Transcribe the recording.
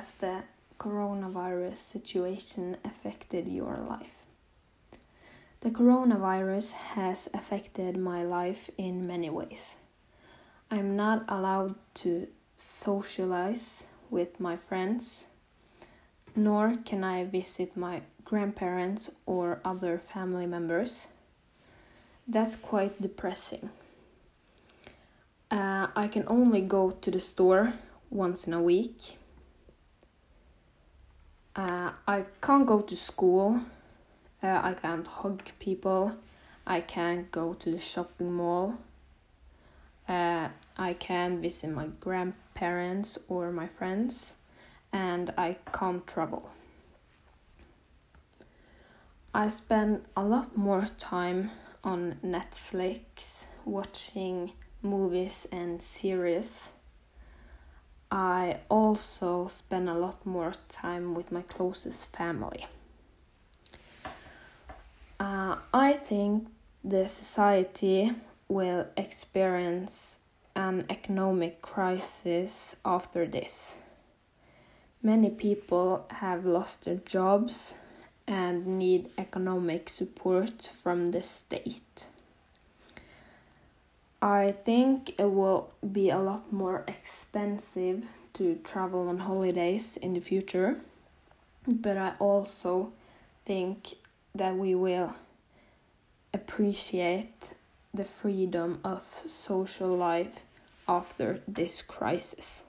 has the coronavirus situation affected your life? The coronavirus has affected my life in many ways. I'm not allowed to socialize with my friends, nor can I visit my grandparents or other family members. That's quite depressing. Uh, I can only go to the store once in a week. Uh, I can't go to school uh, I can't hug people. I can't go to the shopping mall. Uh, I can visit my grandparents or my friends, and I can't travel. I spend a lot more time on Netflix watching movies and series. I also spend a lot more time with my closest family. Uh, I think the society will experience an economic crisis after this. Many people have lost their jobs and need economic support from the state. I think it will be a lot more expensive to travel on holidays in the future, but I also think that we will appreciate the freedom of social life after this crisis.